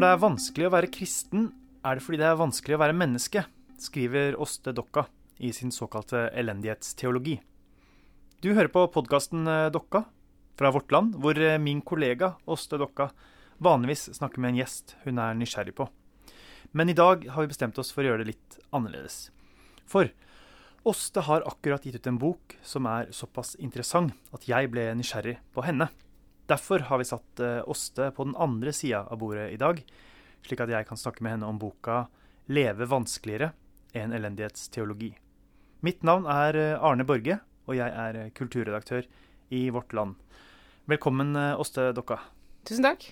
Når det er vanskelig å være kristen, er det fordi det er vanskelig å være menneske, skriver Åste Dokka i sin såkalte elendighetsteologi. Du hører på podkasten Dokka fra Vårt Land, hvor min kollega Åste Dokka vanligvis snakker med en gjest hun er nysgjerrig på. Men i dag har vi bestemt oss for å gjøre det litt annerledes. For Åste har akkurat gitt ut en bok som er såpass interessant at jeg ble nysgjerrig på henne. Derfor har vi satt Åste på den andre sida av bordet i dag, slik at jeg kan snakke med henne om boka 'Leve vanskeligere en elendighetsteologi'. Mitt navn er Arne Borge, og jeg er kulturredaktør i Vårt Land. Velkommen, Åste Dokka. Tusen takk.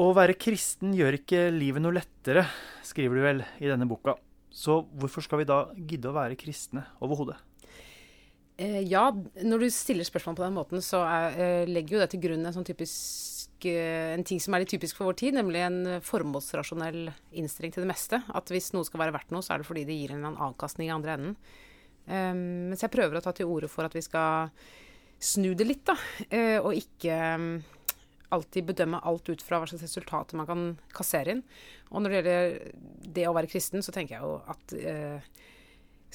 Å være kristen gjør ikke livet noe lettere, skriver du vel i denne boka. Så hvorfor skal vi da gidde å være kristne overhodet? Eh, ja, når du stiller spørsmål på den måten, så er, eh, legger jo det til grunn en sånn typisk eh, en ting som er litt typisk for vår tid, nemlig en formålsrasjonell innstilling til det meste. At hvis noe skal være verdt noe, så er det fordi det gir en annen avkastning i andre enden. Um, mens jeg prøver å ta til orde for at vi skal snu det litt, da. Og ikke um, alltid bedømme alt ut fra hva slags resultater man kan kassere inn. Og når det gjelder det å være kristen, så tenker jeg jo at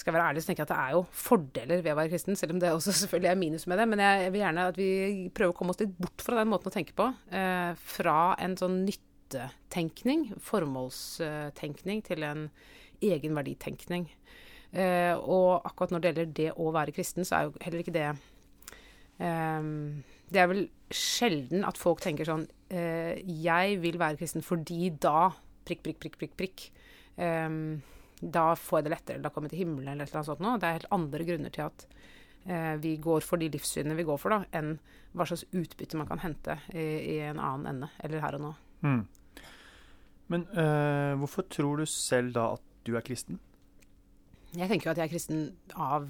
skal være ærlig, så tenker jeg at det er jo fordeler ved å være kristen, selv om det også selvfølgelig er minus med det. Men jeg vil gjerne at vi prøver å komme oss litt bort fra den måten å tenke på. Eh, fra en sånn nyttetenkning, formålstenkning, til en egenverditenkning. Eh, og akkurat når det gjelder det å være kristen, så er jo heller ikke det eh, Det er vel sjelden at folk tenker sånn eh, Jeg vil være kristen fordi da prikk, prikk, prikk, prikk, prikk. Um, da får jeg det lettere, da kommer jeg til himmelen eller et eller annet sånt noe. Det er helt andre grunner til at eh, vi går for de livssynene vi går for, da, enn hva slags utbytte man kan hente i, i en annen ende, eller her og nå. Mm. Men øh, hvorfor tror du selv da at du er kristen? Jeg tenker jo at jeg er kristen av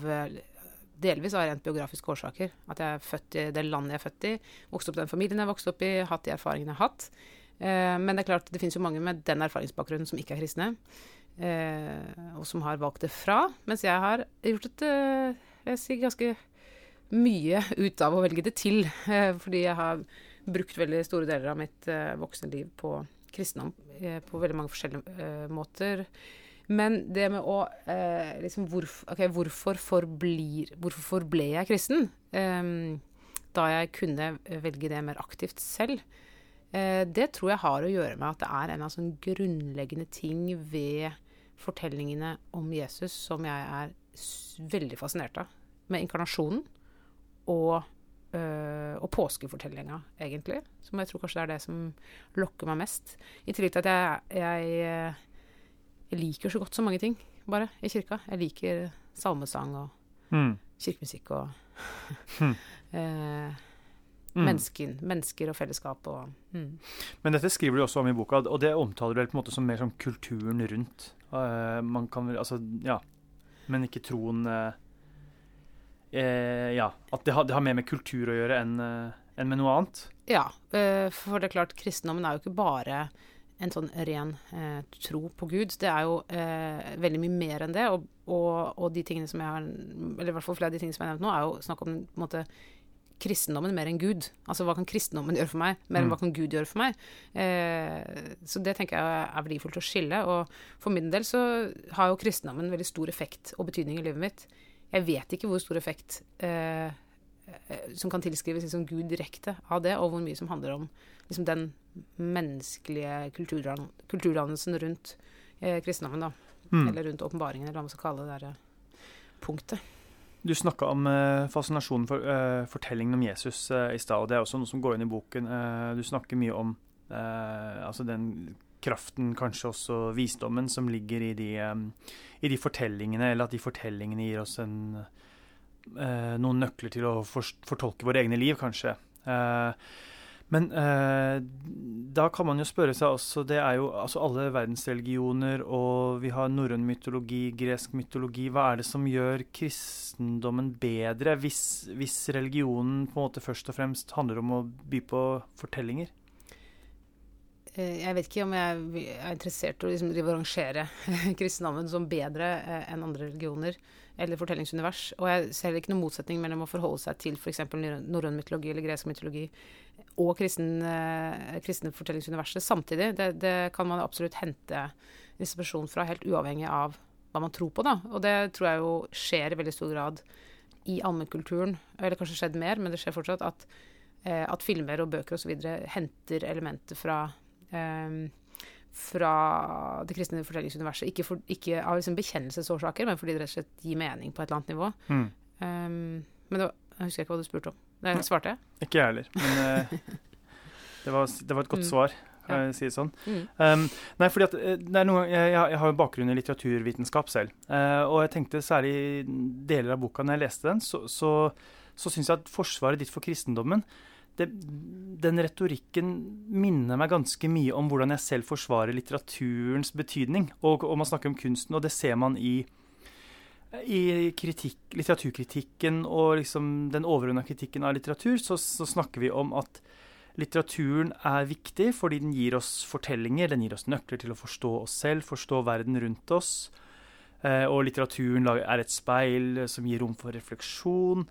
delvis av rent biografiske årsaker. At jeg er født i det landet jeg er født i, vokst opp i den familien jeg vokste opp i, hatt de erfaringene jeg har hatt. Eh, men det er klart, det finnes jo mange med den erfaringsbakgrunnen som ikke er kristne. Eh, og som har valgt det fra. Mens jeg har gjort et eh, jeg sier ganske mye ut av å velge det til. Eh, fordi jeg har brukt veldig store deler av mitt eh, voksne liv på kristendom eh, på veldig mange forskjellige eh, måter. Men det med å liksom hvorf, okay, hvorfor, forblir, hvorfor forble jeg kristen? da jeg kunne velge det mer aktivt selv. Det tror jeg har å gjøre med at det er en av sånne grunnleggende ting ved fortellingene om Jesus som jeg er veldig fascinert av. Med inkarnasjonen og, øh, og påskefortellinga, egentlig. Som jeg tror kanskje det er det som lokker meg mest. I tillegg til at jeg, jeg, jeg liker så godt så mange ting, bare, i kirka. Jeg liker salmesang og mm. kirkemusikk og mm. Mm. Mennesken, mennesker og fellesskap og mm. Men dette skriver du også om i boka, og det omtaler du vel på en måte som mer som kulturen rundt. Uh, man kan vel Altså, ja. Men ikke troen uh, uh, Ja. At det har, det har, mer med kultur å gjøre enn en med noe annet? Ja. for det er klart, kristendommen er jo ikke bare en sånn ren eh, tro på Gud. Det er jo eh, veldig mye mer enn det. Og, og, og, de tingene som jeg har Eller i hvert fall flere av de tingene som jeg har nevnt nå, er jo snakk om en måte kristendommen mer enn Gud. Altså hva kan kristendommen gjøre for meg, mer enn mm. hva kan Gud gjøre for meg. Eh, så det tenker jeg er verdifullt å skille. Og for min del så har jo kristendommen veldig stor effekt og betydning i livet mitt. Jeg vet ikke hvor stor effekt eh, som kan tilskrives liksom Gud direkte av det, og hvor mye som handler om liksom den menneskelige kulturdan kulturdannelsen rundt eh, kristendommen, da. Mm. Eller rundt åpenbaringen, eller hva man skal kalle det der eh, punktet. Du snakka om eh, fascinasjonen for eh, fortellingen om Jesus eh, i stad. og Det er også noe som går inn i boken. du snakker mye om altså den kraften, kanskje også visdommen, som ligger i de, um, i de, fortellingene, eller at de fortellingene gir oss en, noen nøkler til å fortolke våre egne liv, kanskje. Uh, men eh, da kan man jo spørre seg også Det er jo altså alle verdensreligioner, og vi har norrøn mytologi, gresk mytologi. Hva er det som gjør kristendommen bedre, hvis, hvis, religionen på en måte først og fremst handler om å by på fortellinger? eh, jeg vet ikke om jeg er interessert i å liksom rangere kristendommen som bedre eh, enn andre religioner eller fortellingsunivers. Og jeg ser ikke noen motsetning mellom å forholde seg til f.eks. norrøn mytologi eller gresk mytologi og kristen, eh, kristne fortellingsuniverset samtidig. Det, det kan man absolutt hente inspirasjon fra, helt uavhengig av hva man tror på. da. Og det tror jeg jo skjer i veldig stor grad i allmennkulturen, eller kanskje skjedd mer, men det skjer fortsatt, at, eh, at filmer og bøker osv. henter elementer fra eh, fra det kristne fortellingsuniverset. Ikke, for, ikke av liksom bekjennelsesårsaker, men fordi det rett og slett gir mening på et eller annet nivå. Mm. Um, men var, jeg husker ikke hva du spurte om. Det svarte jeg. Ikke jeg heller, men eh, det, var, det var et godt Mm. svar, Ja. si det sånn. Mm. Um, nei, fordi at eh, er noe, jeg, jeg jeg har jo bakgrunn i litteraturvitenskap selv. Uh, og jeg tenkte særlig i deler av boka når jeg leste den, så, så, så syns jeg at forsvaret ditt for kristendommen det, Den retorikken minner meg ganske mye om hvordan jeg selv forsvarer litteraturens betydning. Og, og man snakker om kunsten, og det ser man i i kritikk, litteraturkritikken og liksom den overordna kritikken av litteratur, så, så snakker vi om at litteraturen er viktig fordi den gir oss fortellinger, den gir oss nøkler til å forstå oss selv, forstå verden rundt oss. Eh, og litteraturen er et speil som gir rom for refleksjon.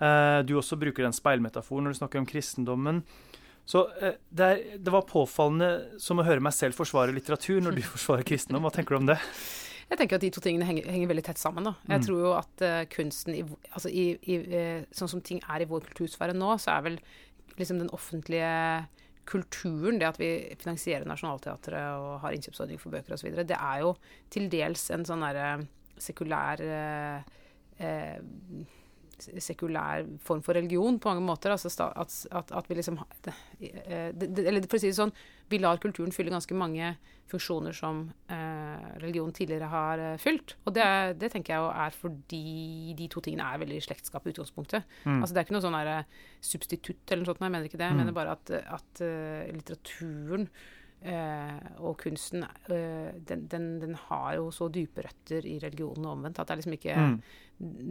Eh, du også bruker den speilmetaforen når du snakker om kristendommen. Så eh, det, er, det var påfallende som å høre meg selv forsvare litteratur når du forsvarer kristendom. Hva tenker du om det? Jeg tenker at de to tingene henger, henger veldig tett sammen. Da. Jeg Mm. tror jo at uh, kunsten, i, altså i, i, sånn som ting er i vår kultursfære nå, så er vel liksom den offentlige kulturen, det at vi finansierer Nationaltheatret og har innkjøpsordning for bøker osv., det er jo til dels en sånn derre sekulær eh, eh, sekulær form for religion på mange måter. Altså at, at, at vi liksom eh, Eller for å si det sånn, vi lar kulturen fylle ganske mange funksjoner som eh, religion tidligere har eh, fylt. Og det, det tenker jeg er fordi de to tingene er veldig i slektskap i utgangspunktet. Mm. Altså Det er ikke noe sånn eh, substitutt eller noe sånt, jeg mener ikke det. Jeg Mm. mener bare at, at litteraturen og kunsten eh, den, den, den har jo så dype røtter i religionen og omvendt at det er liksom ikke Mm.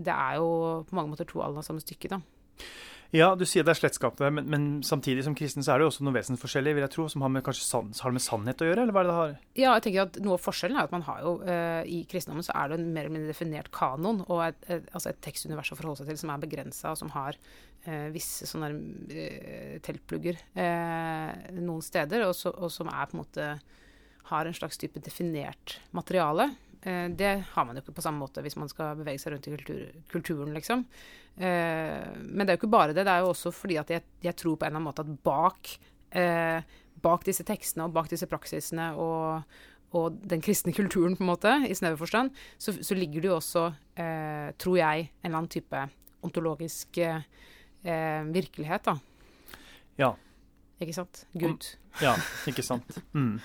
Det er jo på mange måter to alder samme stykke, da. Ja, du sier det er slektskapet, men, men samtidig som kristen så er det jo også noe vesensforskjellig, vil jeg tro, som har med san, har med sannhet å gjøre, eller hva er det det har? Ja, jeg tenker at Noe av forskjellen er at man har jo uh, i kristendommen så er det en mer eller mindre definert kanon, og et, et, altså et tekstunivers å forholde seg til som er begrensa, og som har uh, visse sånne uh, teltplugger noen steder, og, så, og som er på en måte har en slags type definert materiale. Eh, det har man jo ikke på samme måte hvis man skal bevege seg rundt i kultur, kulturen, liksom. Eh, men det er jo ikke bare det. Det er jo også fordi at jeg, jeg tror på en eller annen måte at bak, eh, bak disse tekstene og bak disse praksisene og, og den kristne kulturen, på en måte, i snever forstand, så, så ligger det jo også, eh, tror jeg, en eller annen type ontologisk eh, virkelighet, da. Ja. Ikke sant? Gud. Ja, ikke sant. Mm.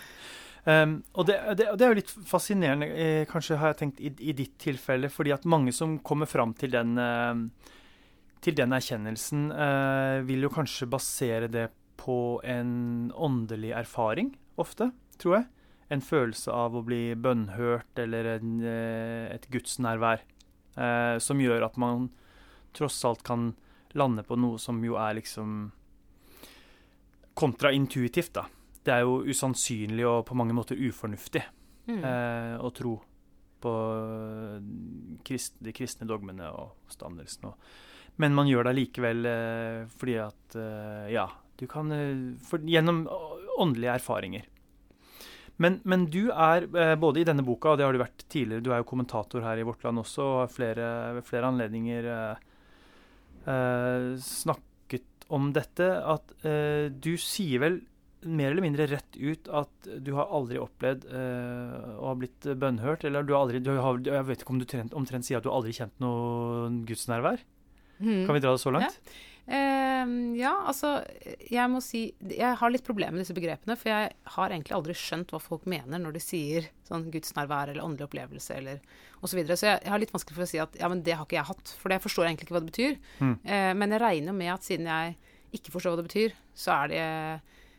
Um, og det, det, det er jo litt fascinerende, eh, kanskje har jeg tenkt, i, i ditt tilfelle, fordi at mange som kommer fram til den, eh, til den erkjennelsen, eh, vil jo kanskje basere det på en åndelig erfaring, ofte, tror jeg. En følelse av å bli bønnhørt eller en, eh, et gudsnærvær, som gjør at man tross alt kan lande på noe som jo er liksom kontraintuitivt, da. Det er jo usannsynlig og på mange måter ufornuftig Mm. eh, å tro på krist, de kristne dogmene og oppstandelsen. Men man gjør det allikevel eh, fordi at eh, Ja, du kan eh, for, Gjennom åndelige erfaringer. Men, men du er, eh, både i denne boka, og det har du vært tidligere, du er jo kommentator her i Vårt Land også, og har flere, ved flere anledninger eh, eh, snakket om dette, at eh, du sier vel mer eller mindre rett ut at du har aldri opplevd uh, å ha blitt bønnhørt, eller du har aldri du har, Jeg vet ikke om du trent, omtrent sier at du har aldri kjent noe gudsnærvær? Mm. Kan vi dra det så langt? Eh, ja, altså Jeg må si Jeg har litt problemer med disse begrepene, for jeg har egentlig aldri skjønt hva folk mener når de sier sånn gudsnærvær eller åndelig opplevelse eller osv. Så, videre. så jeg, jeg har litt vanskelig for å si at ja, men det har ikke jeg hatt, for jeg forstår egentlig ikke hva det betyr. Mm. Uh, men jeg regner med at siden jeg ikke forstår hva det betyr, så er det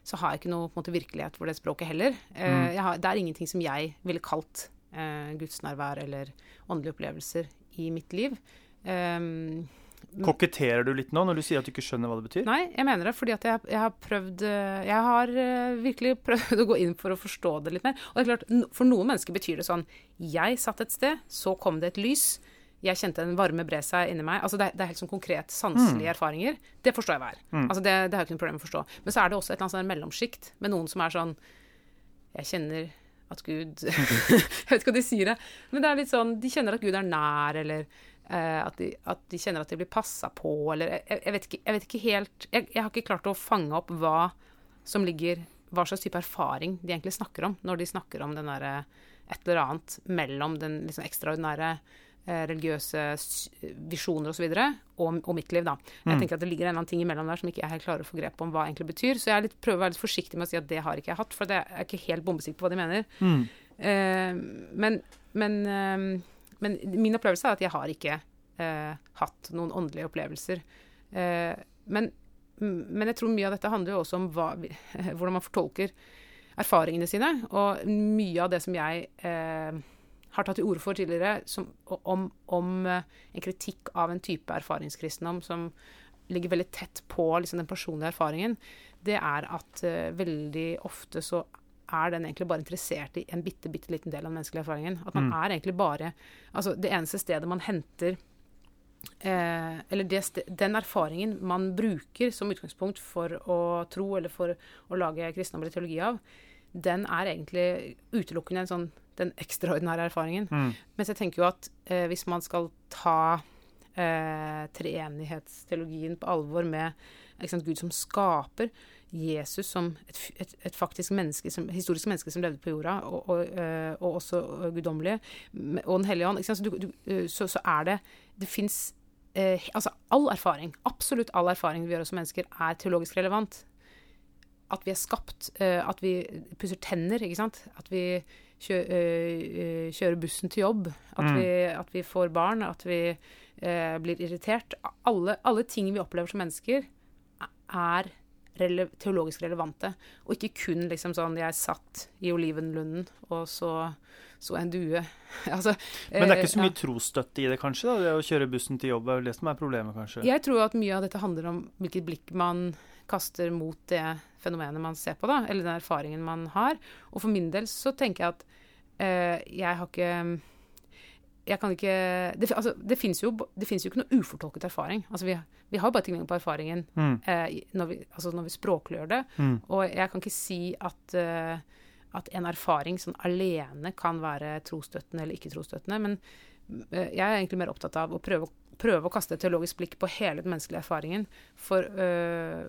så har jeg ikke noe måte, virkelighet for det språket heller. Eh, Mm. har, det er ingenting som jeg ville kalt eh, gudsnærvær eller åndelige opplevelser i mitt liv. Um, Koketterer du litt nå når du sier at du ikke skjønner hva det betyr? Nei, jeg mener det fordi at jeg, jeg har prøvd eh, Jeg har eh, virkelig prøvd å gå inn for å forstå det litt mer. Og det er klart, for noen mennesker betyr det sånn Jeg satt et sted, så kom det et lys. Jeg kjente en varme bre seg inni meg. Altså det, det er helt sånn konkret sanselige erfaringer. Det forstår jeg hver. Altså det, det har jeg ikke noe problem med å forstå. Men så er det også et eller annet sånn mellomsjikt med noen som er sånn Jeg kjenner at Gud Jeg vet ikke hva de sier, det. Men det er litt sånn De kjenner at Gud er nær, eller eh, at, de, at de kjenner at de blir passa på, eller jeg, jeg, vet ikke, jeg vet ikke helt jeg, jeg har ikke klart å fange opp hva som ligger Hva slags type erfaring de egentlig snakker om, når de snakker om den derre et eller annet mellom den liksom ekstraordinære religiøse s- visjoner osv. Og, og mitt liv, da. Jeg tenker at det ligger en eller annen ting imellom der som ikke jeg helt klarer å få grep om hva egentlig betyr. Så jeg er litt, prøver å være litt forsiktig med å si at det har ikke jeg hatt, for det er ikke helt bombesikker på hva de mener. Mm. Uh, men, men, uh, men min opplevelse er at jeg har ikke uh, hatt noen åndelige opplevelser. Eh, men, men jeg tror mye av dette handler jo også om hva, hvordan man fortolker erfaringene sine. Og mye av det som jeg eh, har tatt til orde for tidligere, som, om, om eh, en kritikk av en type erfaringskristendom som ligger veldig tett på liksom, den personlige erfaringen, det er at uh, veldig ofte så er den egentlig bare interessert i en bitte, bitte liten del av den menneskelige erfaringen. At man er egentlig bare Altså, det eneste stedet man henter eh, Eller det den erfaringen man bruker som utgangspunkt for å tro, eller for å lage kristendom eller teologi av, den er egentlig utelukkende en sånn den ekstraordinære erfaringen. Mm. Mens jeg tenker jo at eh, hvis man skal ta eh, treenighetsteologien på alvor med sant, Gud som skaper, Jesus som et, et, et faktisk menneske, som, historisk menneske som levde på jorda, og, og, eh, og også eh, guddommelige, og Den hellige ånd? Så, du, du, eh, så, så er det Det fins eh, Altså, all erfaring, absolutt all erfaring vi gjør som mennesker, er teologisk relevant. At vi er skapt, at vi pusser tenner, ikke sant. At vi kjø, eh, kjøre bussen til jobb. At, Mm. vi, at vi får barn. At vi eh, blir irritert. Alle, alle ting vi opplever som mennesker, er rele teologisk relevante. Og ikke kun liksom sånn Jeg satt i olivenlunden, og så så en due. altså, Men det er ikke så mye mye trosstøtte i det, kanskje? da, Det å kjøre bussen til jobb er jo det som er problemet, kanskje? Jeg tror at mye av dette handler om hvilket blikk man kaster mot det fenomenet man ser på, da, eller den erfaringen man har. Og for min del så tenker jeg at eh, jeg har ikke jeg kan ikke Det, altså, det fins jo, jo ikke noe ufortolket erfaring. Altså, vi, vi har bare tilgang på erfaringen Mm. eh, når, vi, altså, når vi språkliggjør det. Mm. Og jeg kan ikke si at, eh, at en erfaring sånn alene kan være trosstøttende eller ikke trosstøttende. Men jeg er egentlig mer opptatt av å prøve, prøve å kaste et teologisk blikk på hele den menneskelige erfaringen. For, eh,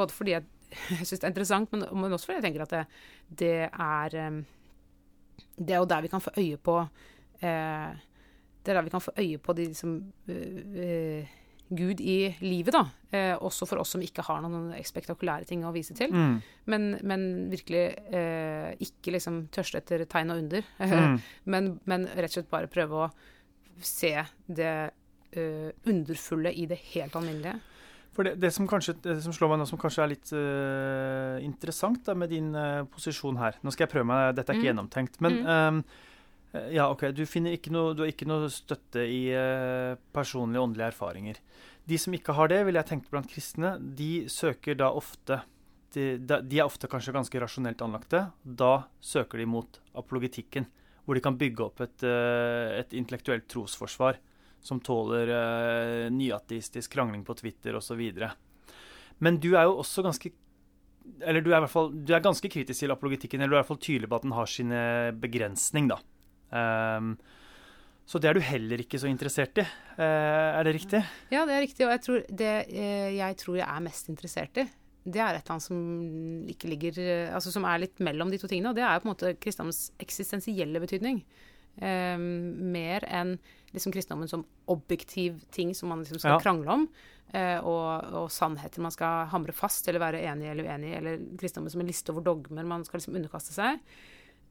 både fordi jeg, jeg syns det er interessant, men, men også fordi jeg tenker at det, det er eh, Det er jo der vi kan få øye på eh, Det er der vi kan få øye på de liksom Gud i livet, da. Eh, også for oss som ikke har noen spektakulære ting å vise til. Mm. Men, men virkelig eh, ikke liksom tørste etter tegn og under. Mm. men, men rett og slett bare prøve å se det eh, underfulle i det helt alminnelige. For det, det, som kanskje, det som slår meg nå, som kanskje er litt uh, interessant da, med din uh, posisjon her Nå skal jeg prøve meg, dette er ikke Mm. gjennomtenkt. Men Mm. eh, ja, ok, du, ikke noe, du har ikke noe støtte i uh, personlige åndelige erfaringer. De som ikke har det, vil jeg tenke blant kristne, de søker da ofte de, de er ofte kanskje ganske rasjonelt anlagte. Da søker de mot apologetikken, hvor de kan bygge opp et, et intellektuelt trosforsvar som tåler uh, nyateistisk krangling på Twitter osv. Men du er jo også ganske Eller du er i hvert fall du er ganske kritisk til apologetikken, eller du er i hvert fall tydelig på at den har sine begrensning, da. Um, så det er du heller ikke så interessert i. Eh, er det riktig? Ja, det er riktig. Og jeg tror det eh, jeg tror jeg er mest interessert i, det er et eller annet som ikke ligger eh, Altså som er litt mellom de to tingene. Og det er på en måte kristendommens eksistensielle betydning. Eh, mer enn liksom kristendommen som objektiv ting som man liksom skal Ja. krangle om. eh, og, og sannheter man skal hamre fast eller være enig eller uenig i. Eller kristendommen som en liste over dogmer man skal liksom underkaste seg.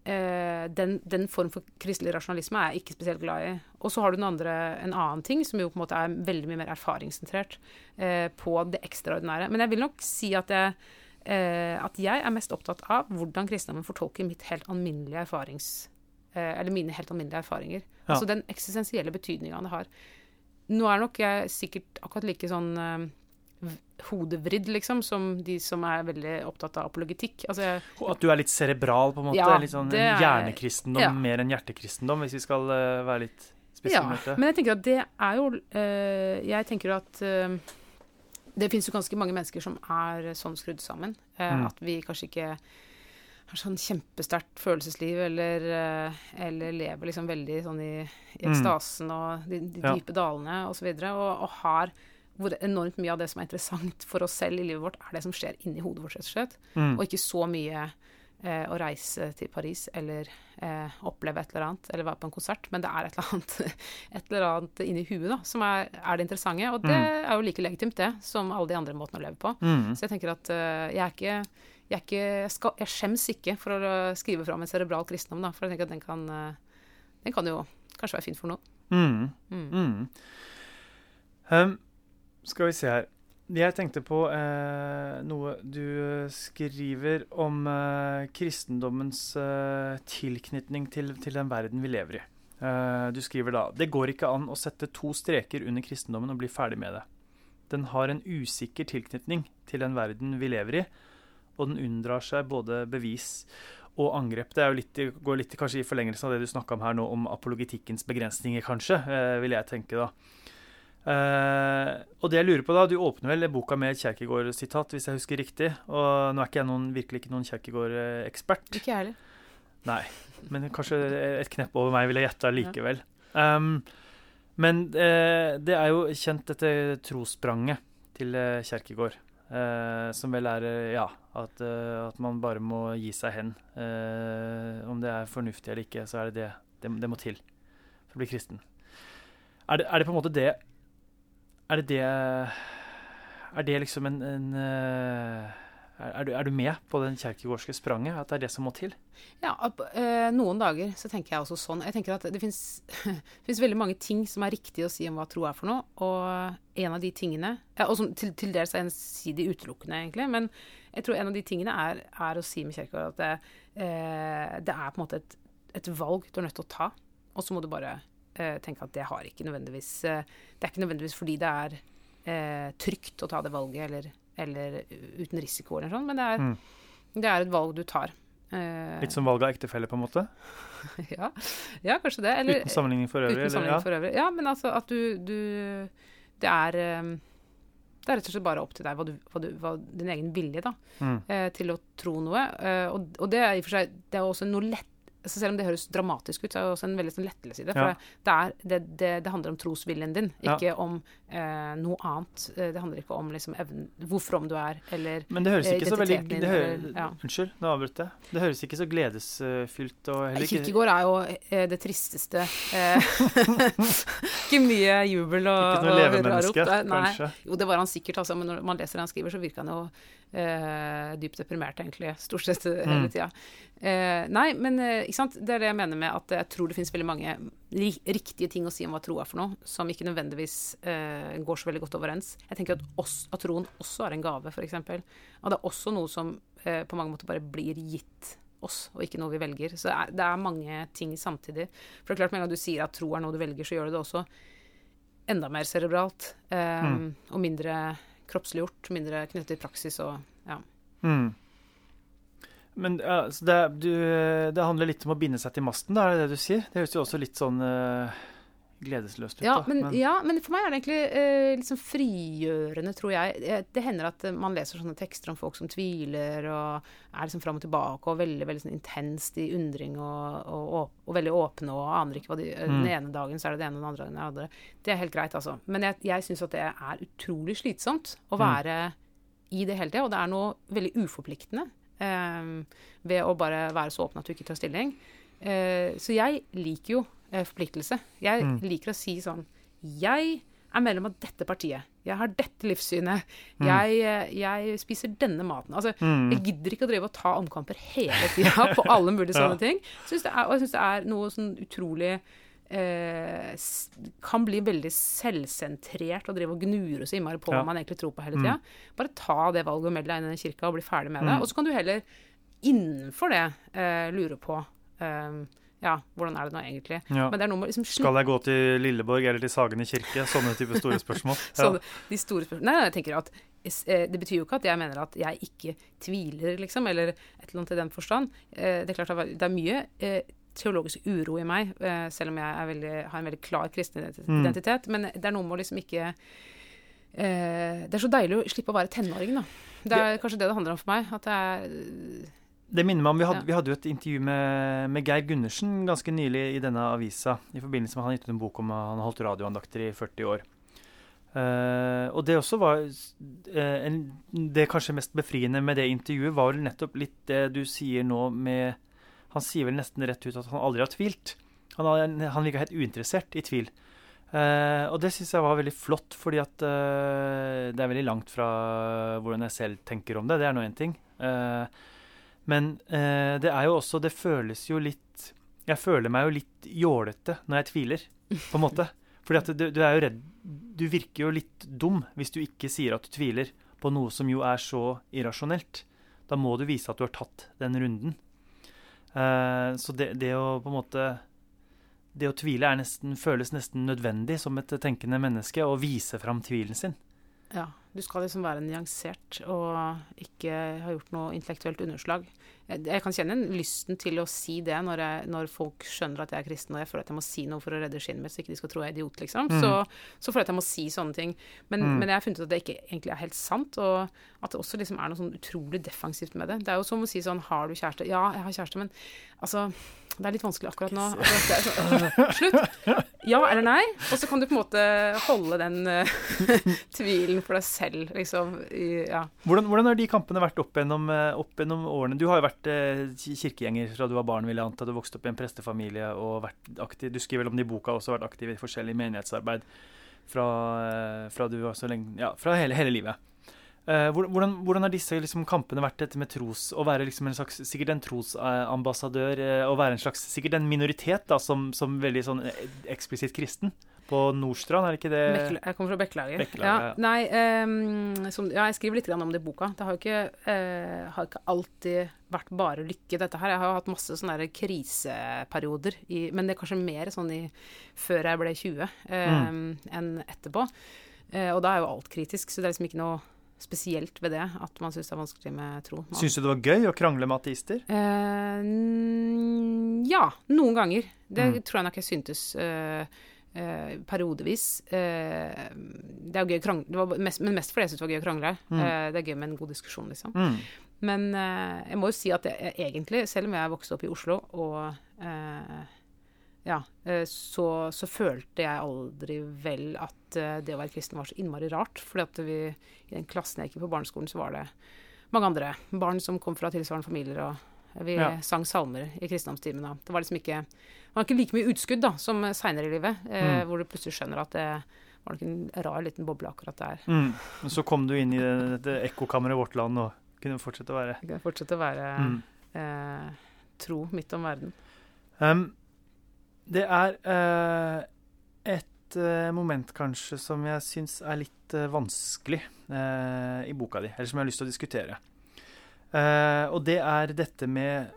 Eh, den, den form for kristelig rasjonalisme er jeg ikke spesielt glad i. Og så har du den andre, en annen ting som jo på en måte er veldig mye mer erfaringssentrert på det ekstraordinære. Men jeg vil nok si at jeg, at jeg er mest opptatt av hvordan kristendommen fortolker mitt helt alminnelige erfarings... Eh, eller mine helt alminnelige erfaringer. Ja. Altså den eksistensielle betydninga det har. nå er nok jeg sikkert akkurat like sånn eh, hodevridd, liksom, som de som er veldig opptatt av apologetikk. Altså, jeg, At du er litt cerebral, på en måte. Ja, litt sånn er- hjernekristendom ja. mer enn hjertekristendom, hvis vi skal uh, være litt ja, men jeg tenker at det er jo uh, Jeg tenker at uh, det finnes jo ganske mange mennesker som er sånn skrudd sammen. Mm. At vi kanskje ikke har sånn kjempesterkt følelsesliv, eller, eh, eller lever liksom veldig sånn i, i Mm. ekstasen og de, de Ja. dype dalene osv. Og, så videre, og, og har hvor enormt mye av det som er interessant for oss selv i livet vårt, er det som skjer inni hodet vårt, rett og slett. Mm. Og ikke så mye eh, å reise til Paris eller eh, oppleve et eller annet, eller være på en konsert, men det er et eller annet, et eller annet inni huet da, som er, er det interessante. Og det er jo like legitimt, det, som alle de andre måtene å leve på. Mm. Så jeg tenker at eh, jeg er ikke jeg, ikke, jeg, skal, jeg skjems ikke for å skrive fram en cerebral kristendom, da, for jeg tenker at den kan, eh, den kan jo kanskje være fin for noe. Mm. Mm. Mm. Um, skal vi se her. Jeg tenkte på eh, noe du skriver om eh, kristendommens eh, tilknytning til, til den verden vi lever i. Eh, du skriver da Det går ikke an å sette to streker under kristendommen og bli ferdig med det. Den har en usikker tilknytning til den verden vi lever i, og den unndrar seg både bevis og angrep. Det er jo litt, går litt kanskje i forlengelsen av det du snakka om her nå, om apologitikkens begrensninger, kanskje, eh, vil jeg tenke da. Uh, og det jeg lurer på da, Du åpner vel boka med et Kjerkegård-sitat, hvis jeg husker riktig. Og nå er ikke jeg noen, virkelig ikke noen Kjerkegård-ekspert. Ikke jeg heller. Nei, men kanskje et knepp over meg vil jeg gjette Ja. Um, men uh, det er jo kjent, dette trosspranget til eh, Kjerkegård. Eh, som vel er eh, ja, at, eh, at man bare må gi seg hen. Eh, om det er fornuftig eller ikke, så er det det. Det, det må til for å bli kristen. Er det, er det på en måte det Er det det Er det liksom en, en er, du, er du med på den kjerkegårdske spranget? At det er det som må til? Ja, eh, noen dager så tenker jeg også sånn. Jeg tenker at det fins veldig mange ting som er riktig å si om hva tro er for noe. Og en av de tingene Og som til, til dels er ensidig utelukkende, egentlig. Men jeg tror en av de tingene er, er å si med Kjerkegård at det, eh, det er på en måte et, et valg du er nødt til å ta. Og så må du bare eh, tenke at det har ikke nødvendigvis Det er ikke nødvendigvis fordi det er trygt å ta det valget, eller, eller uten risiko, eller sånt, men det er, Mm. det er et valg du tar. Eh, Litt som valg av ektefelle, på en måte? ja, ja, kanskje det. Eller Uten sammenligning for øvrig? uten eller- sammenligning for øvrig. Ja, men altså at du, du Det er eh, Det er rett og slett bare opp til deg hva, du, hva, du, hva din egen vilje da, Mm. eh, til å tro noe. Eh, og, og det er i og for seg Det er også noe lett altså Selv om det høres dramatisk ut, så er det også en veldig sånn lettelse i det. For Ja. det, er, det, det, det handler om trosviljen din, Ja. ikke om eh, noe annet. Eh, Det handler ikke om liksom, evnen, hvor from du er, eller Men det høres eh, ikke så veldig din, det hø- eller- ja. Unnskyld, nå avbrøt jeg. Det høres ikke så gledesfylt og heller ikke Kirkegård er jo eh, det tristeste. Eh, ikke mye jubel og, Ikke noe. Nei. kanskje. Jo, det var han sikkert, altså, men når man leser det han skriver, så virker han jo eh, dypt deprimert, egentlig. Stort sett eh, hele Mm. tida. Eh, nei, men eh, ikke sant? det er det jeg mener med at jeg tror det finnes veldig mange riktige ting å si om hva tro er for noe, som ikke nødvendigvis eh, går så veldig godt overens. Jeg tenker at, oss, at troen også er en gave, f.eks. Og det er også noe som eh, på mange måter bare blir gitt oss, og ikke noe vi velger. Så det er, det er mange ting samtidig. For det er klart, med en gang du sier at tro er noe du velger, så gjør du det også enda mer cerebralt. Eh, Mm. Og mindre kroppsliggjort, mindre knyttet til praksis og ja. Mm. Men altså, det, du, det handler litt om å binde seg til masten, da, er det det du sier? Det høres jo også litt sånn eh, gledesløst ut, Ja men, men, ja, men for meg er det egentlig eh, sånn frigjørende, tror jeg. Det hender at eh, man leser sånne tekster om folk som tviler, og er liksom fram og tilbake, og veldig veldig sånn intenst i undring, og, og, og, og veldig åpne, og aner ikke hva de eh, Mm. Den ene dagen så er det det ene, den andre dagen er det andre. Det er helt greit, altså. Men jeg, jeg syns at det er utrolig slitsomt å Mm. være i det hele tida, og det er noe veldig uforpliktende eh, ved å bare være så åpen at du ikke tar stilling. Eh, så jeg liker jo forpliktelse. Jeg Mm. liker å si sånn Jeg er medlem av dette partiet. Jeg har dette livssynet. Mm. Jeg, eh, jeg spiser denne maten. Altså, Mm. jeg gidder ikke å drive og ta omkamper hele tida på alle mulige Ja. sånne ting. Synes er, og jeg syns det er noe sånn utrolig eh, kan bli veldig selvsentrert og drive og gnure så innmari på Ja. hva man egentlig tror på hele tida. Bare ta det valget og meld deg inn i den kirka og bli ferdig med det. Mm. Og så kan du heller innenfor det eh, lure på eh, Ja, hvordan er det nå egentlig? Ja. Men det er noe med liksom Skal jeg gå til Lilleborg eller til Sagene kirke? Sånne type store spørsmål. Så Ja. de store spørsmål Nei, jeg tenker at eh, det betyr jo ikke at jeg mener at jeg ikke tviler, liksom, eller et eller annet i den forstand. Eh, Det er klart det er mye eh, teologisk uro i meg, selv om jeg veldig, har en veldig klar kristen identitet. Mm. identitet. Men det er noe med å liksom ikke Det er så deilig å slippe å være tenåring, da. Det er kanskje det det handler om for meg. At det er Det minner meg om, Vi hadde, Ja. vi hadde jo et intervju med, med Geir Gundersen ganske nylig i denne avisa, i forbindelse med at han gitt ut en bok om han holdt radioandakter i 40 år. Uh, og det også var uh, en, Det kanskje mest befriende med det intervjuet, var vel nettopp litt det du sier nå med Han sier vel nesten rett ut at han aldri har tvilt. Han, har, han virka helt uinteressert i tvil. Uh, og det syns jeg var veldig flott, fordi at det er veldig langt fra hvordan jeg selv tenker om det. Det er nå én ting. Eh, men eh, det er jo også Det føles jo litt Jeg føler meg jo litt jålete når jeg tviler, på en måte. Fordi at du, du er jo redd Du virker jo litt dum hvis du ikke sier at du tviler på noe som jo er så irrasjonelt. Da må du vise at du har tatt den runden. Eh, så det, det å på en måte Det å tvile nesten, føles nesten nødvendig som et tenkende menneske, å vise fram tvilen sin. Ja. Du skal liksom være nyansert og ikke ha gjort noe intellektuelt underslag. Jeg, jeg kan kjenne lysten til å si det når, jeg, når folk skjønner at jeg er kristen, og jeg føler at jeg må si noe for å redde skinnet mitt, så ikke de skal tro jeg er idiot, liksom. Mm. Så, så føler jeg at jeg må si sånne ting. Men, Mm. men jeg har funnet ut at det ikke egentlig er helt sant, og at det også liksom er noe sånn utrolig defensivt med det. Det er jo som å si sånn Har du kjæreste? Ja, jeg har kjæreste, men altså Det er litt vanskelig akkurat nå. Slutt! Ja eller nei? Og så kan du på en måte holde den eh, tvilen for deg selv, liksom. I, ja. Hvordan, hvordan har de kampene vært opp gjennom, eh, opp gjennom årene? Du har jo vært eh, kirkegjenger fra du var barn, vil jeg anta. Du vokste opp i en prestefamilie og vært aktiv. Du skriver vel om det i boka, også vært aktiv i forskjellig menighetsarbeid fra, fra du var så lenge Ja, fra hele, hele livet. Eh, hvor- hvordan, hvordan har disse liksom, kampene vært dette med tros Å være liksom en slags, sikkert en trosambassadør, eh, å være en slags Sikkert en minoritet da, som, som veldig sånn eh, eksplisitt kristen på Nordstrand, er det ikke det? Bekla jeg kommer fra Bekkelaget. Bekkelaget, ja. Nei, um, som, ja, jeg skriver litt grann om det i boka. Det har jo ikke, uh, har ikke alltid vært bare lykke, dette her. Jeg har jo hatt masse sånne der kriseperioder, i, men det er kanskje mer sånn i, før jeg ble 20 ehm, enn etterpå. Uh, og da er jo alt kritisk, så det er liksom ikke noe spesielt ved det at man syns det er vanskelig med tro. Syns du det var gøy å krangle med ateister? Eh, ja, noen ganger. Det Mm. tror jeg nok jeg syntes eh, eh, periodevis. Eh, det er jo gøy å krangle, det var mest, men mest fordi jeg syntes det var gøy å krangle. Mm. Eh, det er gøy med en god diskusjon, liksom. Mm. Men eh, jeg må jo si at jeg, egentlig, selv om jeg vokste opp i Oslo og eh, ja, eh, så, så følte jeg aldri vel at eh, det å være kristen var så innmari rart. Fordi at vi, i den klassen jeg gikk på barneskolen, så var det mange andre barn som kom fra tilsvarende familier, og vi Ja. sang salmer i kristendomstimene. Det var liksom ikke det var ikke like mye utskudd da, som seinere i livet, eh, Mm. hvor du plutselig skjønner at det var nok en rar liten boble akkurat der. Mm. Men så kom du inn i det- dette ekkokammeret vårt land og kunne fortsette å være Kunne fortsette å være mm. eh, tro midt om verden. um, Det er uh, et uh, moment kanskje som jeg syns er litt uh, vanskelig i boka di, eller som jeg har lyst til å diskutere. Og det er dette med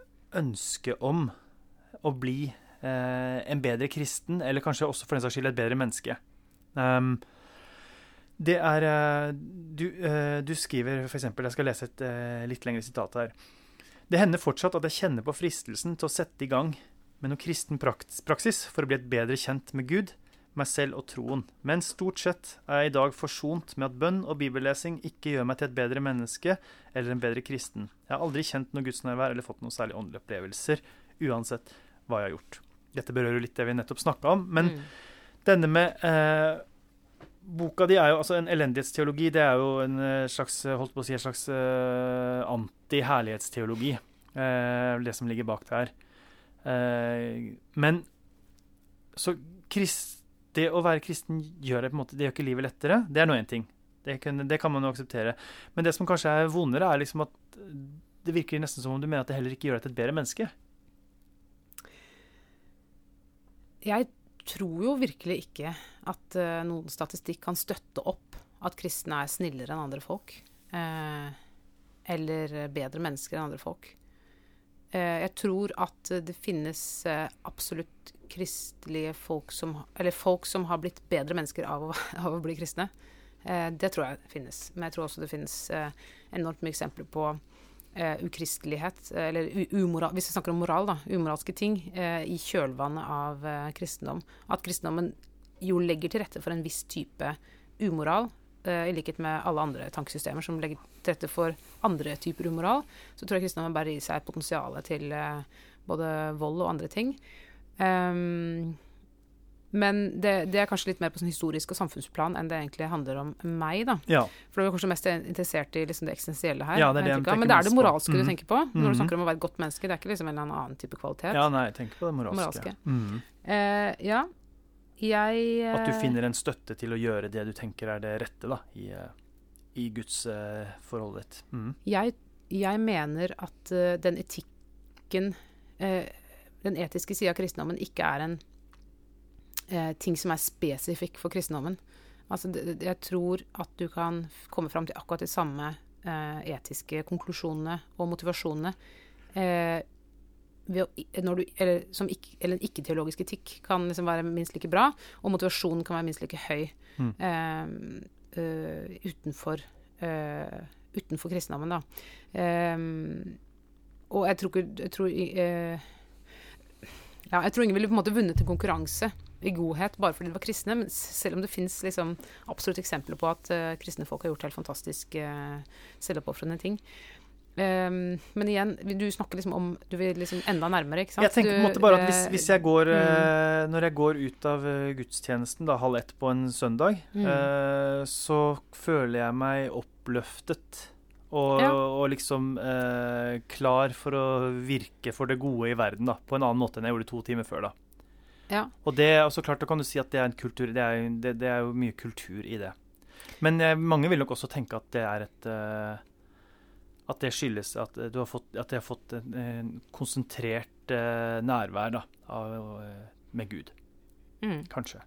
ønsket om å bli en bedre kristen, eller kanskje også for den saks skyld et bedre menneske. Um, det er Du, du skriver f.eks. Jeg skal lese et litt lengre sitat her. Det hender fortsatt at jeg kjenner på fristelsen til å sette i gang med noe kristen praksis for å bli et bedre kjent med Gud, meg selv og troen. Men stort sett er jeg i dag forsont med at bønn og bibellesing ikke gjør meg til et bedre menneske eller en bedre kristen. Jeg har aldri kjent noe gudsnærvær eller fått noen særlig åndelige opplevelser, uansett hva jeg har gjort. Dette berører jo litt det vi nettopp snakka om, men Mm. denne med eh, Boka di er jo altså en elendighetsteologi. Det er jo en eh, slags eh, holdt på å si, en slags eh, anti-herlighetsteologi. Eh, det som ligger bak der. Eh, men så krist, det å være kristen gjør det på en måte, det gjør ikke livet lettere. Det er nå én ting. Det kan, det kan man jo akseptere. Men det som kanskje er vondere, er liksom at det virker nesten som om du mener at det heller ikke gjør deg til et bedre menneske. Jeg tror jo virkelig ikke at uh, noen statistikk kan støtte opp at kristne er snillere enn andre folk. Uh, eller bedre mennesker enn andre folk. Eh, jeg tror at det finnes eh, absolutt kristelige folk som Eller folk som har blitt bedre mennesker av å, av å bli kristne. Eh, det tror jeg finnes. Men jeg tror også det finnes enormt mye eksempler på ukristelighet, eller umoral, hvis vi snakker om moral, da, umoralske ting, i kjølvannet av kristendom. At kristendommen jo legger til rette for en viss type umoral, i likhet med alle andre tankesystemer som legger til rette for andre typer umoral, så tror jeg kristendommen bærer i seg potensialet til både vold og andre ting. Um, men det, det, er kanskje litt mer på sånn historisk og samfunnsplan enn det egentlig handler om meg. da. Ja. For du er kanskje mest interessert i liksom det eksistensielle her. Ja, det er det Men det er det moralske på. du mm. tenker på når mm. du snakker om å være et godt menneske. Det er ikke liksom en eller annen type kvalitet. Ja, nei, jeg tenker på det moralske. moralske. Mm. Uh, ja, jeg uh, At du finner en støtte til å gjøre det du tenker er det rette da, i, uh, i Guds uh, forholdet ditt. Mm. Jeg, jeg, mener at den etikken, den etiske sida av kristendommen, ikke er en eh, ting som er spesifikk for kristendommen. Altså, det, jeg tror at du kan komme fram til akkurat de samme eh, etiske konklusjonene og motivasjonene eh, å, du, eller, ikke, eller, en ikke-teologisk etikk kan liksom være minst like bra, og motivasjonen kan være minst like høy mm. uh, utenfor, uh, utenfor kristendommen, da. Um, og jeg tror ikke jeg tror, uh, ja, jeg tror ingen ville på en måte vunnet en konkurranse i godhet bare fordi de var kristne. Men selv om det fins liksom absolutt eksempler på at uh, kristne folk har gjort helt fantastisk uh, selvoppofrende ting. Um, men igjen, du snakker liksom om Du vil liksom enda nærmere, ikke sant? Jeg tenker på en måte bare at hvis, hvis jeg går uh, mm. Når jeg går ut av gudstjenesten da halv ett på en søndag, mm. så føler jeg meg oppløftet. Og, ja. og liksom klar for å virke for det gode i verden da, på en annen måte enn jeg gjorde to timer før. da. Ja. Og det, og så klart, da kan du si at det er en kultur, det er, det, det er jo mye kultur i det. Men eh, mange vil nok også tenke at det er et uh, At det skyldes at, du har fått, at de har fått en, en konsentrert uh, nærvær da, av, uh, med Gud. Mm. Kanskje.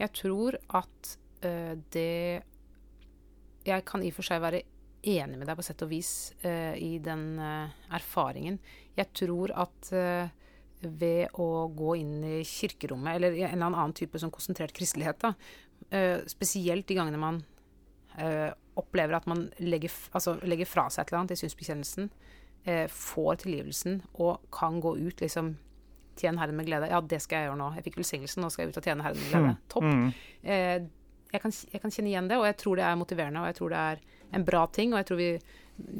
Jeg tror at det Jeg kan i og for seg være enig med deg på sett og vis i den erfaringen. Jeg tror at ved å gå inn i kirkerommet, eller en eller annen type sånn konsentrert kristelighet. da, uh, Spesielt de gangene man uh, opplever at man legger, altså, legger, fra seg et eller annet i synsbekjennelsen, eh, får tilgivelsen og kan gå ut liksom Tjene Herren med glede. Ja, det skal jeg gjøre nå. Jeg fikk velsignelsen, nå skal jeg ut og tjene Herren med glede. Mm. Topp. Mm. Jeg kan, jeg, kan, kjenne igjen det, og jeg tror det er motiverende, og jeg tror det er en bra ting, og jeg tror vi,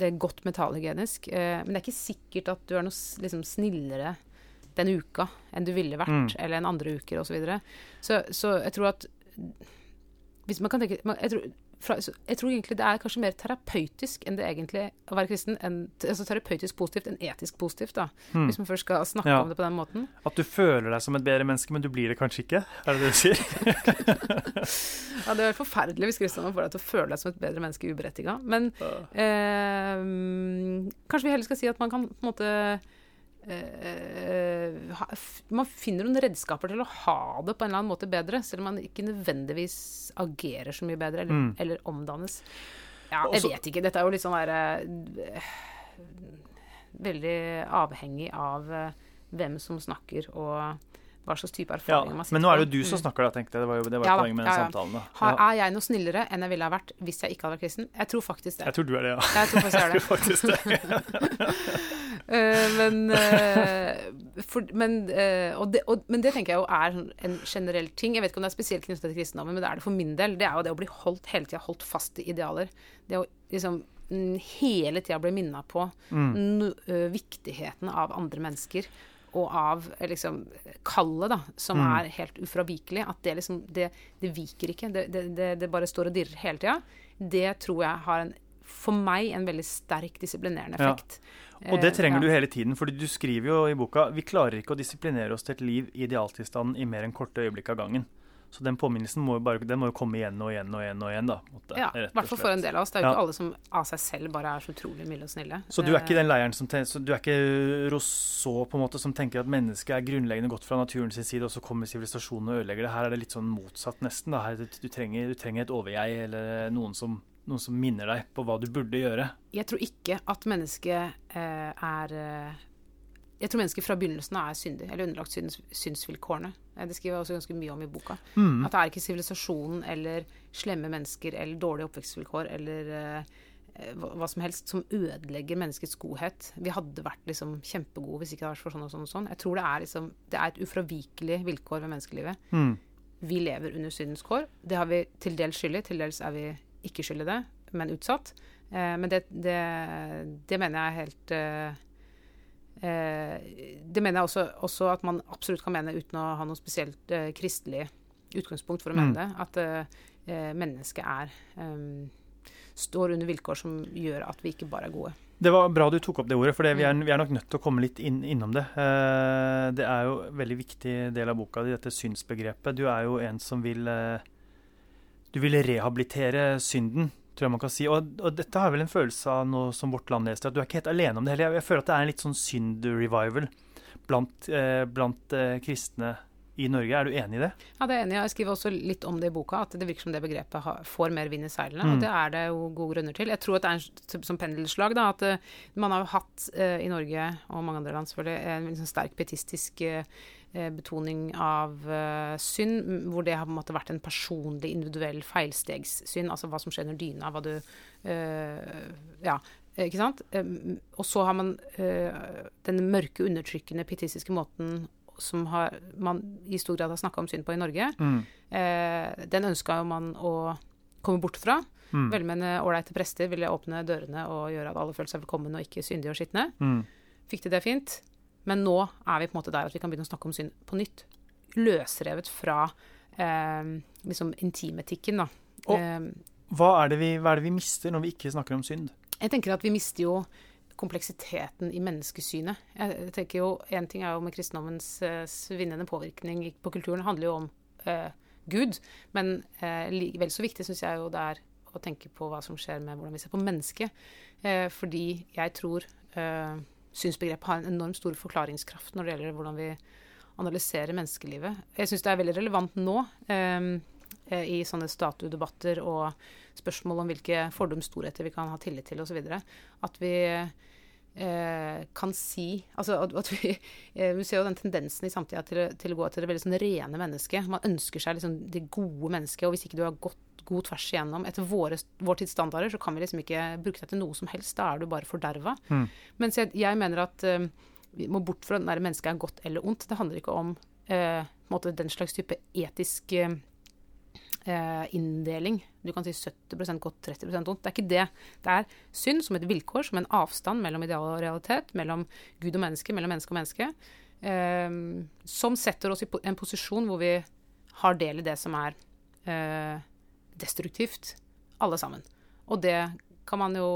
det er godt mentalhygienisk. men det er ikke sikkert at du er noe liksom, snillere den uka enn du ville vært, mm. eller en andre uker osv. Så, så Så jeg tror at Hvis man kan tenke man, jeg, tror, fra, jeg, tror, egentlig det er kanskje mer terapeutisk enn det egentlig å være kristen. En, altså terapeutisk positivt enn etisk positivt, da. Hmm. Hvis man først skal snakke ja. om det på den måten. At du føler deg som et bedre menneske, men du blir det kanskje ikke? Er det det du sier? ja, det er forferdelig hvis Kristian får deg til å føle deg som et bedre menneske uberettiga. Men eh, kanskje vi heller skal si at man kan på en måte Man finner noen redskaper til å ha det på en eller annen måte bedre, selv om man ikke nødvendigvis agerer så mye bedre, eller, mm. eller omdannes. Ja, jeg vet ikke. Dette er jo litt sånn derre uh, Veldig avhengig av hvem som snakker, og hva slags type erfaringer ja, man sitter på. Men nå er det jo du som mm. snakker, da, tenkte jeg. Det var jo det var ja, poenget med ja, ja, samtalen. Da. Har, er jeg noe snillere enn jeg ville ha vært hvis jeg ikke hadde vært kristen? Jeg tror faktisk det. Jeg tror du er det, ja. Jeg tror faktisk jeg er det. uh, men, uh, for, men, uh, det, og, men, det, tenker jeg jo er en generell ting. Jeg vet ikke om det er spesielt knyttet til kristendommen, men det er det for min del. Det er jo det å bli holdt hele tida holdt fast i idealer. Det å liksom mm, hele tida bli minna på mm. viktigheten av andre mennesker og av eh, liksom kallet, da, som mm. er helt ufravikelig. At det liksom Det, det viker ikke. Det, det, det, bare står og dirrer hele tida. Det tror jeg har en for meg en veldig sterk disiplinerende effekt. Ja. Og det trenger eh, ja. du hele tiden, fordi du skriver jo i boka vi klarer ikke å disiplinere oss til et liv i idealtilstanden i mer enn korte øyeblikk av gangen. Så den påminnelsen må jo, bare, den må jo komme igjen og igjen og igjen. og igjen da. Måtte, ja, i hvert fall for en del av oss. Det er jo ja. ikke alle som av seg selv bare er så utrolig milde og snille. Så du er ikke den leiren som så du er ikke Rousseau på en måte som tenker at mennesket er grunnleggende godt fra naturens side, og så kommer sivilisasjonen og ødelegger det. Her er det litt sånn motsatt, nesten. da. Du, du, trenger, du trenger, et overjeg eller noen som, noen som, minner deg på hva du burde gjøre. Jeg tror ikke at mennesket eh, er eh, Jeg tror mennesker fra begynnelsen av er syndige, eller underlagt syns, synsvilkårene. Eh, Det skriver jeg også ganske mye om i boka. Mm. At det er ikke sivilisasjonen eller slemme mennesker eller dårlige oppvekstvilkår eller eh, hva, hva som helst som ødelegger menneskets godhet. Vi hadde vært liksom kjempegode hvis ikke det hadde vært for sånn og sånn og sånn. Jeg tror det er liksom Det er et ufravikelig vilkår ved menneskelivet. Mm. Vi lever under syndens kår. Det har vi til dels skyld i, til dels er vi ikke skyld i det, men utsatt. Eh, men det, det, det mener jeg er helt eh, Det mener jeg også, også at man absolutt kan mene uten å ha noe spesielt eh, kristelig utgangspunkt for å mene Mm. det. At eh, eh, mennesket er eh, Står under vilkår som gjør at vi ikke bare er gode. Det var bra du tok opp det ordet, for det, vi, er, Mm. vi er nok nødt til å komme litt inn, innom det. Eh, det er jo en veldig viktig del av boka di, dette synsbegrepet. Du er jo en som vil eh, Du vil rehabilitere synden, tror jeg man kan si. Og, og dette har vel en følelse av nå som Vårt Land leser, at du er ikke helt alene om det heller. Jeg, føler at det er en litt sånn synd-revival blant, eh, blant eh, kristne i Norge. Er du enig i det? Ja, det er jeg enig i. Jeg skriver også litt om det i boka, at det virker som det begrepet får mer vind i seilene. Mm. Og det er det jo gode grunner til. Jeg tror at det er en som pendelslag, da. At eh, man har jo hatt eh, i Norge, og mange andre land selvfølgelig, en en sånn sterk pietistisk eh, eh, betoning av eh, synd, hvor det har på en måte vært en personlig, individuell feilstegssyn. Altså hva som skjer under dyna, hva du eh, Ja. Ikke sant? Og så har man eh, den mørke, undertrykkende, pietistiske måten som har, man i stor grad har snakka om synd på i Norge. Mm. Eh, den ønska jo man å komme bort fra. Mm. Velmenende, ålreite prester ville åpne dørene og gjøre at alle følte seg velkommen og ikke syndige og skitne. Mm. Fikk de det fint? Men nå er vi på en måte der at vi kan begynne å snakke om synd på nytt. Løsrevet fra eh, liksom intimetikken, da. Og- Eh, Hva, er det vi, hva er det vi mister når vi ikke snakker om synd? Jeg tenker at vi mister jo kompleksiteten i menneskesynet. Jeg tenker jo, En ting er jo med kristendommens eh, svinnende påvirkning på kulturen, handler jo om eh, Gud. Men eh, vel så viktig syns jeg jo det er å tenke på hva som skjer med hvordan vi ser på mennesket. Eh, fordi jeg tror eh, synsbegrepet har en enormt stor forklaringskraft når det gjelder hvordan vi analyserer menneskelivet. Jeg syns det er veldig relevant nå. eh, i sånne statuedebatter og spørsmål om hvilke fordums storheter vi kan ha tillit til osv. At vi kan si altså at, vi, eh, vi ser jo den tendensen i samtida til, til å gå til det veldig sånn rene mennesket. Man ønsker seg liksom det gode mennesket, og hvis ikke du har gått god tvers igjennom etter våre, vår tids standarder, så kan vi liksom ikke bruke deg til noe som helst. Da er du bare forderva. Mm. Mens jeg, jeg mener at eh, vi må bort fra den der mennesket er godt eller ondt. Det handler ikke om eh, måte den slags type etisk eh, eh, inndeling. Du kan si 70% godt, 30% ondt. Det er ikke det. Det er synd som et vilkår, som en avstand mellom ideal og realitet, mellom Gud og menneske, mellom menneske og menneske, eh, som setter oss i en posisjon hvor vi har del i det som er eh, destruktivt, alle sammen. Og det kan man jo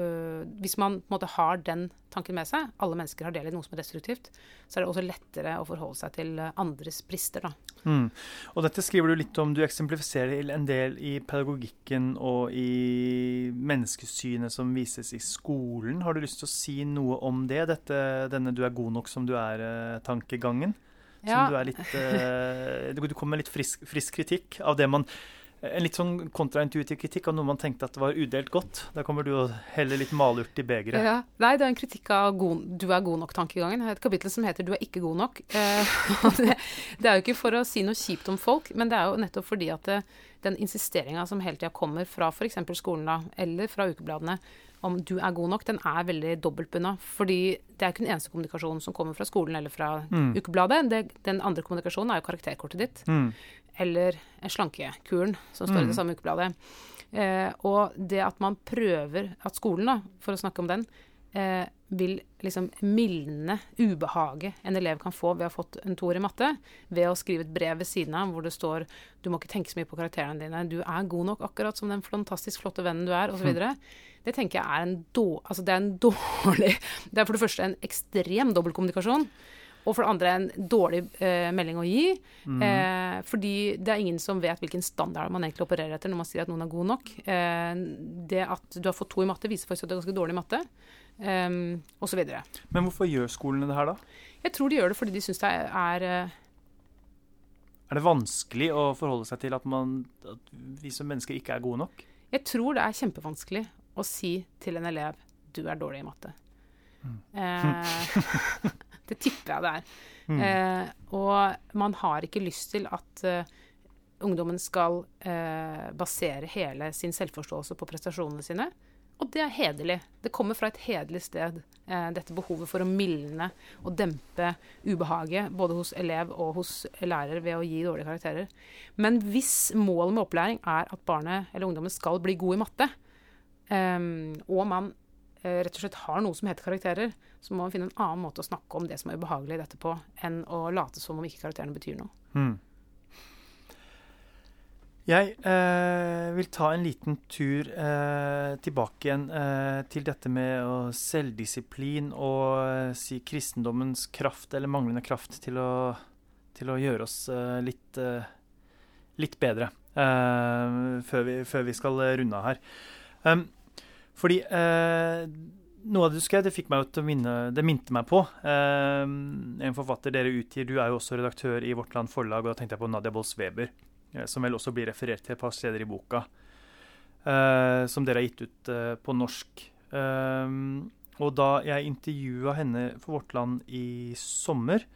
øh, Hvis man på en måte har den tanken med seg, alle mennesker har del i noe som er destruktivt, så er det også lettere å forholde seg til øh, andres brister, da. Mm. Og dette skriver du litt om. Du eksemplifiserer en del i pedagogikken og i menneskesynet som vises i skolen. Har du lyst til å si noe om det? Dette, denne 'du er god nok som du er'-tankegangen? Som du er litt Du du kommer med litt frisk, frisk kritikk av det man En litt sånn kontraintuitiv kritikk av noe man tenkte at var udelt godt. Da kommer du og heller litt malurt i begeret. Ja, nei, det er en kritikk av god, 'du er god nok'-tankegangen. Det et kapittel som heter 'du er ikke god nok'. Eh, det, det er jo ikke for å si noe kjipt om folk, men det er jo nettopp fordi at det, den insisteringa som hele tida kommer fra f.eks. skolen da, eller fra ukebladene om 'du er god nok', den er veldig dobbeltbunna. Fordi det er ikke den eneste kommunikasjonen som kommer fra skolen eller fra Mm. ukebladet. Det, den andre kommunikasjonen er jo karakterkortet ditt Mm. Eller slankekuren som står i Mm. det samme ukebladet. Eh, og det at man prøver At skolen, da, for å snakke om den, eh, vil liksom mildne ubehaget en elev kan få ved å ha fått en toer i matte, ved å skrive et brev ved siden av hvor det står du må ikke tenke så mye på karakterene dine, du er god nok akkurat som den fantastisk flotte vennen du er, osv. Mm. Det tenker jeg er en, då, altså det en dårlig Det er for det første en ekstrem dobbeltkommunikasjon. Og for det andre en dårlig eh, melding å gi. Mm. Eh, fordi det er ingen som vet hvilken standard man egentlig opererer etter når man sier at noen er god nok. Eh, det at du har fått to i matte, viser faktisk at du er ganske dårlig i matte. Um, og så videre. Men hvorfor gjør skolene det her, da? Jeg tror de gjør det fordi de syns det er, er eh, Er det vanskelig å forholde seg til at, man, at vi som mennesker ikke er gode nok? Jeg tror det er kjempevanskelig å si til en elev du er dårlig i matte. Mm. Eh, Det tipper jeg det er. Mm. Eh, og man har ikke lyst til at eh, ungdommen skal eh, basere hele sin selvforståelse på prestasjonene sine. Og det er hederlig. Det kommer fra et hederlig sted, eh, dette behovet for å mildne og dempe ubehaget både hos elev og hos lærer ved å gi dårlige karakterer. Men hvis målet med opplæring er at barnet eller ungdommen skal bli god i matte, eh, og man eh, rett og slett har noe som heter karakterer, så må man finne en annen måte å snakke om det som er ubehagelig i dette på, enn å late som om ikke karakterene betyr noe. Mm. Jeg eh, vil ta en liten tur eh, tilbake igjen eh, til dette med selvdisiplin og eh, si kristendommens kraft eller manglende kraft til å, til å gjøre oss eh, litt, eh, litt bedre før vi, før, vi, skal runde av her. Um, fordi noe av det du skrev, det fikk meg til å minne, det minte meg på en forfatter dere utgir. Du er jo også redaktør i Vårt Land Forlag, og da tenkte jeg på Nadia Bolls Weber. Eh, som vel også blir referert til et par steder i boka, eh, som dere har gitt ut uh, på norsk. Um, og da jeg intervjua henne for Vårt Land i sommer,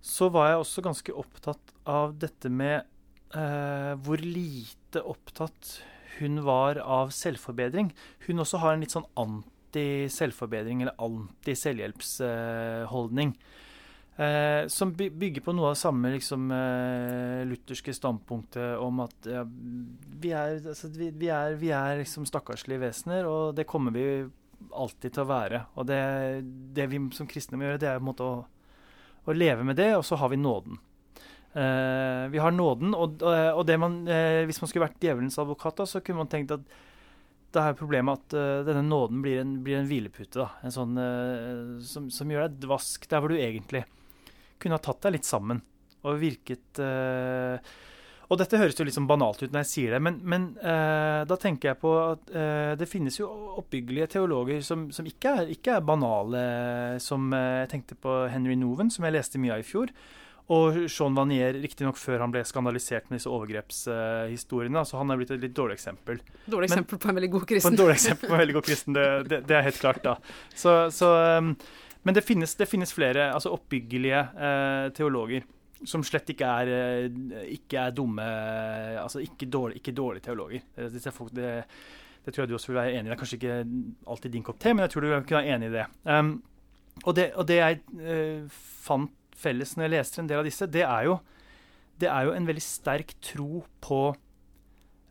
så var jeg også ganske opptatt av dette med uh, hvor lite opptatt hun var av selvforbedring. Hun også har en litt sånn anti-selvforbedring eller anti-selvhjelpsholdning. Eh, som bygger på noe av det samme liksom, eh, lutherske standpunktet om at ja, vi er, altså, vi, vi er, vi er liksom stakkarslige vesener, og det kommer vi alltid til å være. Og det, det vi som kristne må gjøre, det er å, å leve med det, og så har vi nåden. Eh, vi har nåden, og, og man, eh, hvis man skulle vært djevelens advokat, da, så kunne man tenkt at det er problemet at uh, denne nåden blir en, blir en hvilepute. Da. En sånn, uh, som, som, gjør deg dvask der hvor du egentlig kunne ha tatt deg litt sammen og virket uh, Og dette høres jo litt sånn banalt ut når jeg sier det, men, men da tenker jeg på at det finnes jo oppbyggelige teologer som, som ikke, er, ikke, er, banale, som jeg tenkte på Henry Noven, som jeg leste mye av i fjor. Og Jean Vanier, riktignok før han ble skandalisert med disse overgrepshistoriene. så han er blitt et litt dårlig eksempel. Dårlig eksempel Men, på en veldig god kristen. På en dårlig eksempel på en veldig god kristen, det, det, det er helt klart, da. Så, så um, men det finnes, det finnes flere altså oppbyggelige eh, teologer som slett ikke er, eh, ikke er dumme Altså ikke dårlige, ikke dårlig teologer. Det, det, det, tror jeg du også vil være enig i. Det er kanskje ikke alltid din kopp te, men jeg tror du kan være enig i det. Um, og, det og det jeg uh, fant felles når jeg leser en del av disse, det er jo, det er jo en veldig sterk tro på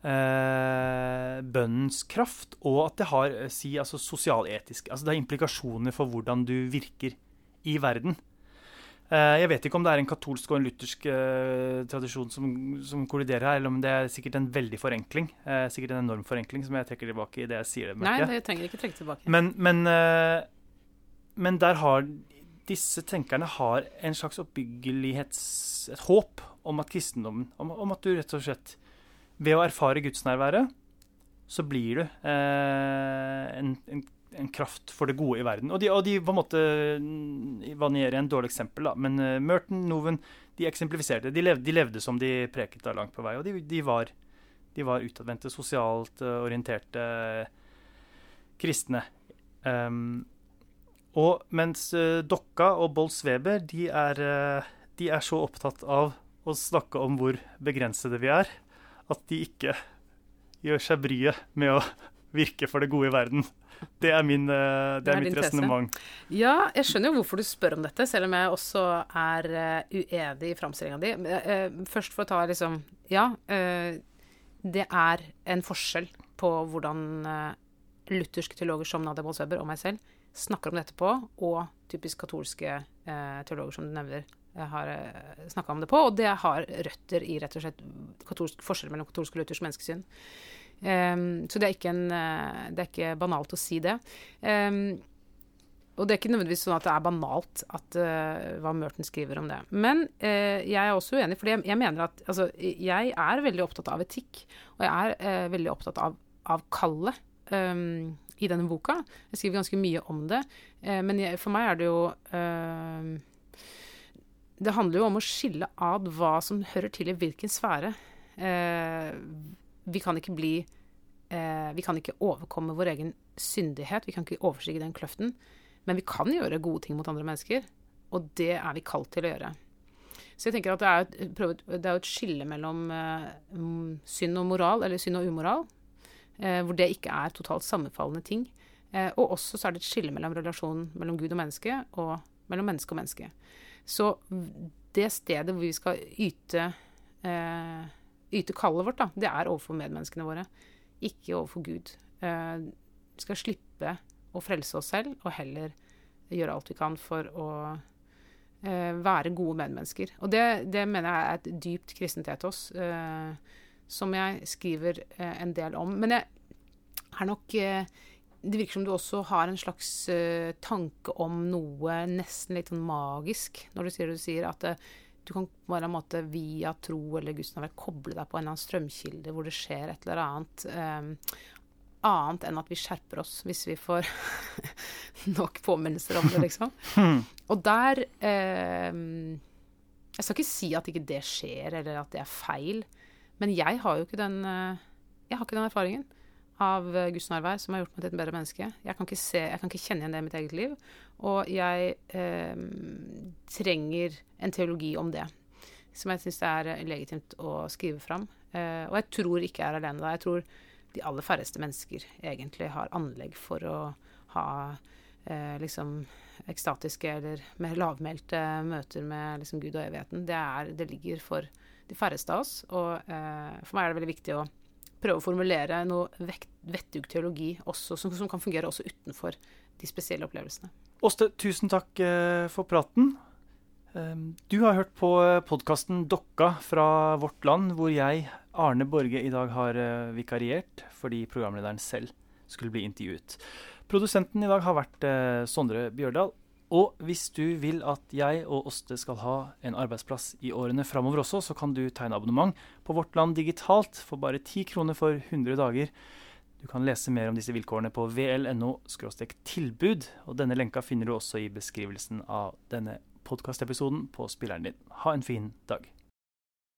eh, bønnens kraft, og at det har eh, si, altså sosialetisk altså Det har implikasjoner for hvordan du virker i verden. Eh, jeg vet ikke om det er en katolsk og en luthersk eh, tradisjon som, som, kolliderer her, eller om det er sikkert en veldig forenkling. Eh, sikkert en enorm forenkling som jeg trekker tilbake i det jeg sier. det. Nei, det trenger ikke trekke tilbake. Men, men, eh, men der har disse tenkerne har en slags oppbyggelighets... et håp om at kristendommen om, om at du rett og slett ved å erfare gudsnærværet, så blir du eh, en, en, en, kraft for det gode i verden. Og de, og de på en måte er en dårlig eksempel, da. Men uh, Merton, Noven, de eksemplifiserte. De levde, de levde som de preket da langt på vei. Og de, de var, de var utadvendte, sosialt uh, orienterte kristne. Um, og mens uh, Dokka og Bolls Weber, de er, de er så opptatt av å snakke om hvor begrensede vi er, at de ikke gjør seg bryet med å virke for det gode i verden. Det er, min, eh, det er mitt resonnement. Ja, jeg skjønner jo hvorfor du spør om dette, selv om jeg også er uh, uenig i framstillinga di. Uh, først for å ta liksom Ja, uh, det er en forskjell på hvordan lutherske teologer som Nadia Bolsweber og meg selv snakker om dette på, og typisk katolske teologer som du nevner, har uh, eh, snakka om det på, og det har røtter i rett og slett forskjell mellom katolsk og luthersk menneskesyn. Um, så det er, en, uh, det er ikke banalt å si det. Um, og det er ikke nødvendigvis sånn at det er banalt at, uh, hva Merton skriver om det. Men uh, jeg er også uenig, for jeg, jeg, mener at altså, jeg er veldig opptatt av etikk. Og jeg er uh, veldig opptatt av, av kallet um, i denne boka. Jeg skriver ganske mye om det. men jeg, for meg er det jo det handler jo om å skille ad hva som hører til i hvilken sfære. Eh, vi kan ikke bli eh, Vi kan ikke overkomme vår egen syndighet. Vi kan ikke overstige den kløften. Men vi kan gjøre gode ting mot andre mennesker. og det er vi kalt til å gjøre. Så jeg tenker at det er, et, et skille mellom eh, synd og moral, eller synd og umoral, eh, hvor det ikke er totalt sammenfallende ting. Eh, og også så er det et skille mellom relasjonen mellom Gud og menneske, og mellom menneske og menneske. Så det stedet hvor vi skal yte, eh, yte kallet vårt, da, det er overfor medmenneskene våre, ikke overfor Gud. Eh, vi skal slippe å frelse oss selv, og heller gjøre alt vi kan for å eh, være gode medmennesker. Og det, det, mener jeg er et dypt kristent etos, eh, som jeg skriver eh, en del om. Men jeg er nok det virker som du også har en slags uh, tanke om noe nesten litt sånn magisk når du sier, du sier at du kan bare en måte via tro eller gudsnavn koble deg på en eller annen strømkilde hvor det skjer et eller annet. Annet enn at vi skjerper oss hvis vi får nok påminnelser om det, liksom. Og der Jeg skal ikke si at ikke det skjer, eller at det er feil, men jeg har jo ikke den, har ikke den erfaringen av eh, Guds nærvær som har gjort meg til et bedre menneske. Jeg kan ikke, se, jeg kan ikke kjenne igjen det i mitt eget liv. Og jeg eh, trenger en teologi om det, som jeg syns er eh, legitimt å skrive fram. Eh, og jeg tror ikke jeg er alene da. Jeg tror de aller færreste mennesker egentlig har anlegg for å ha eh, liksom ekstatiske eller mer lavmælte møter med liksom Gud og evigheten. Det, er, det ligger for de færreste av oss. Og eh, for meg er det veldig viktig å prøve å formulere noe vettug teologi også, som, som, kan fungere også utenfor de spesielle opplevelsene. Åste, tusen takk eh, for praten. Ehm, du har hørt på eh, podkasten Dokka fra Vårt Land, hvor jeg, Arne Borge, i dag har eh, vikariert fordi programlederen selv skulle bli intervjuet. Produsenten i dag har vært Sondre Bjørdal. Og hvis du vil at jeg og Åste skal ha en arbeidsplass i årene framover også, så kan du tegne abonnement på Vårt Land digitalt for bare 10 kroner for 100 dager. Du kan lese mer om disse vilkårene på vlno-tilbud, og denne lenka finner du også i beskrivelsen av denne podkastepisoden på spilleren din. Ha en fin dag.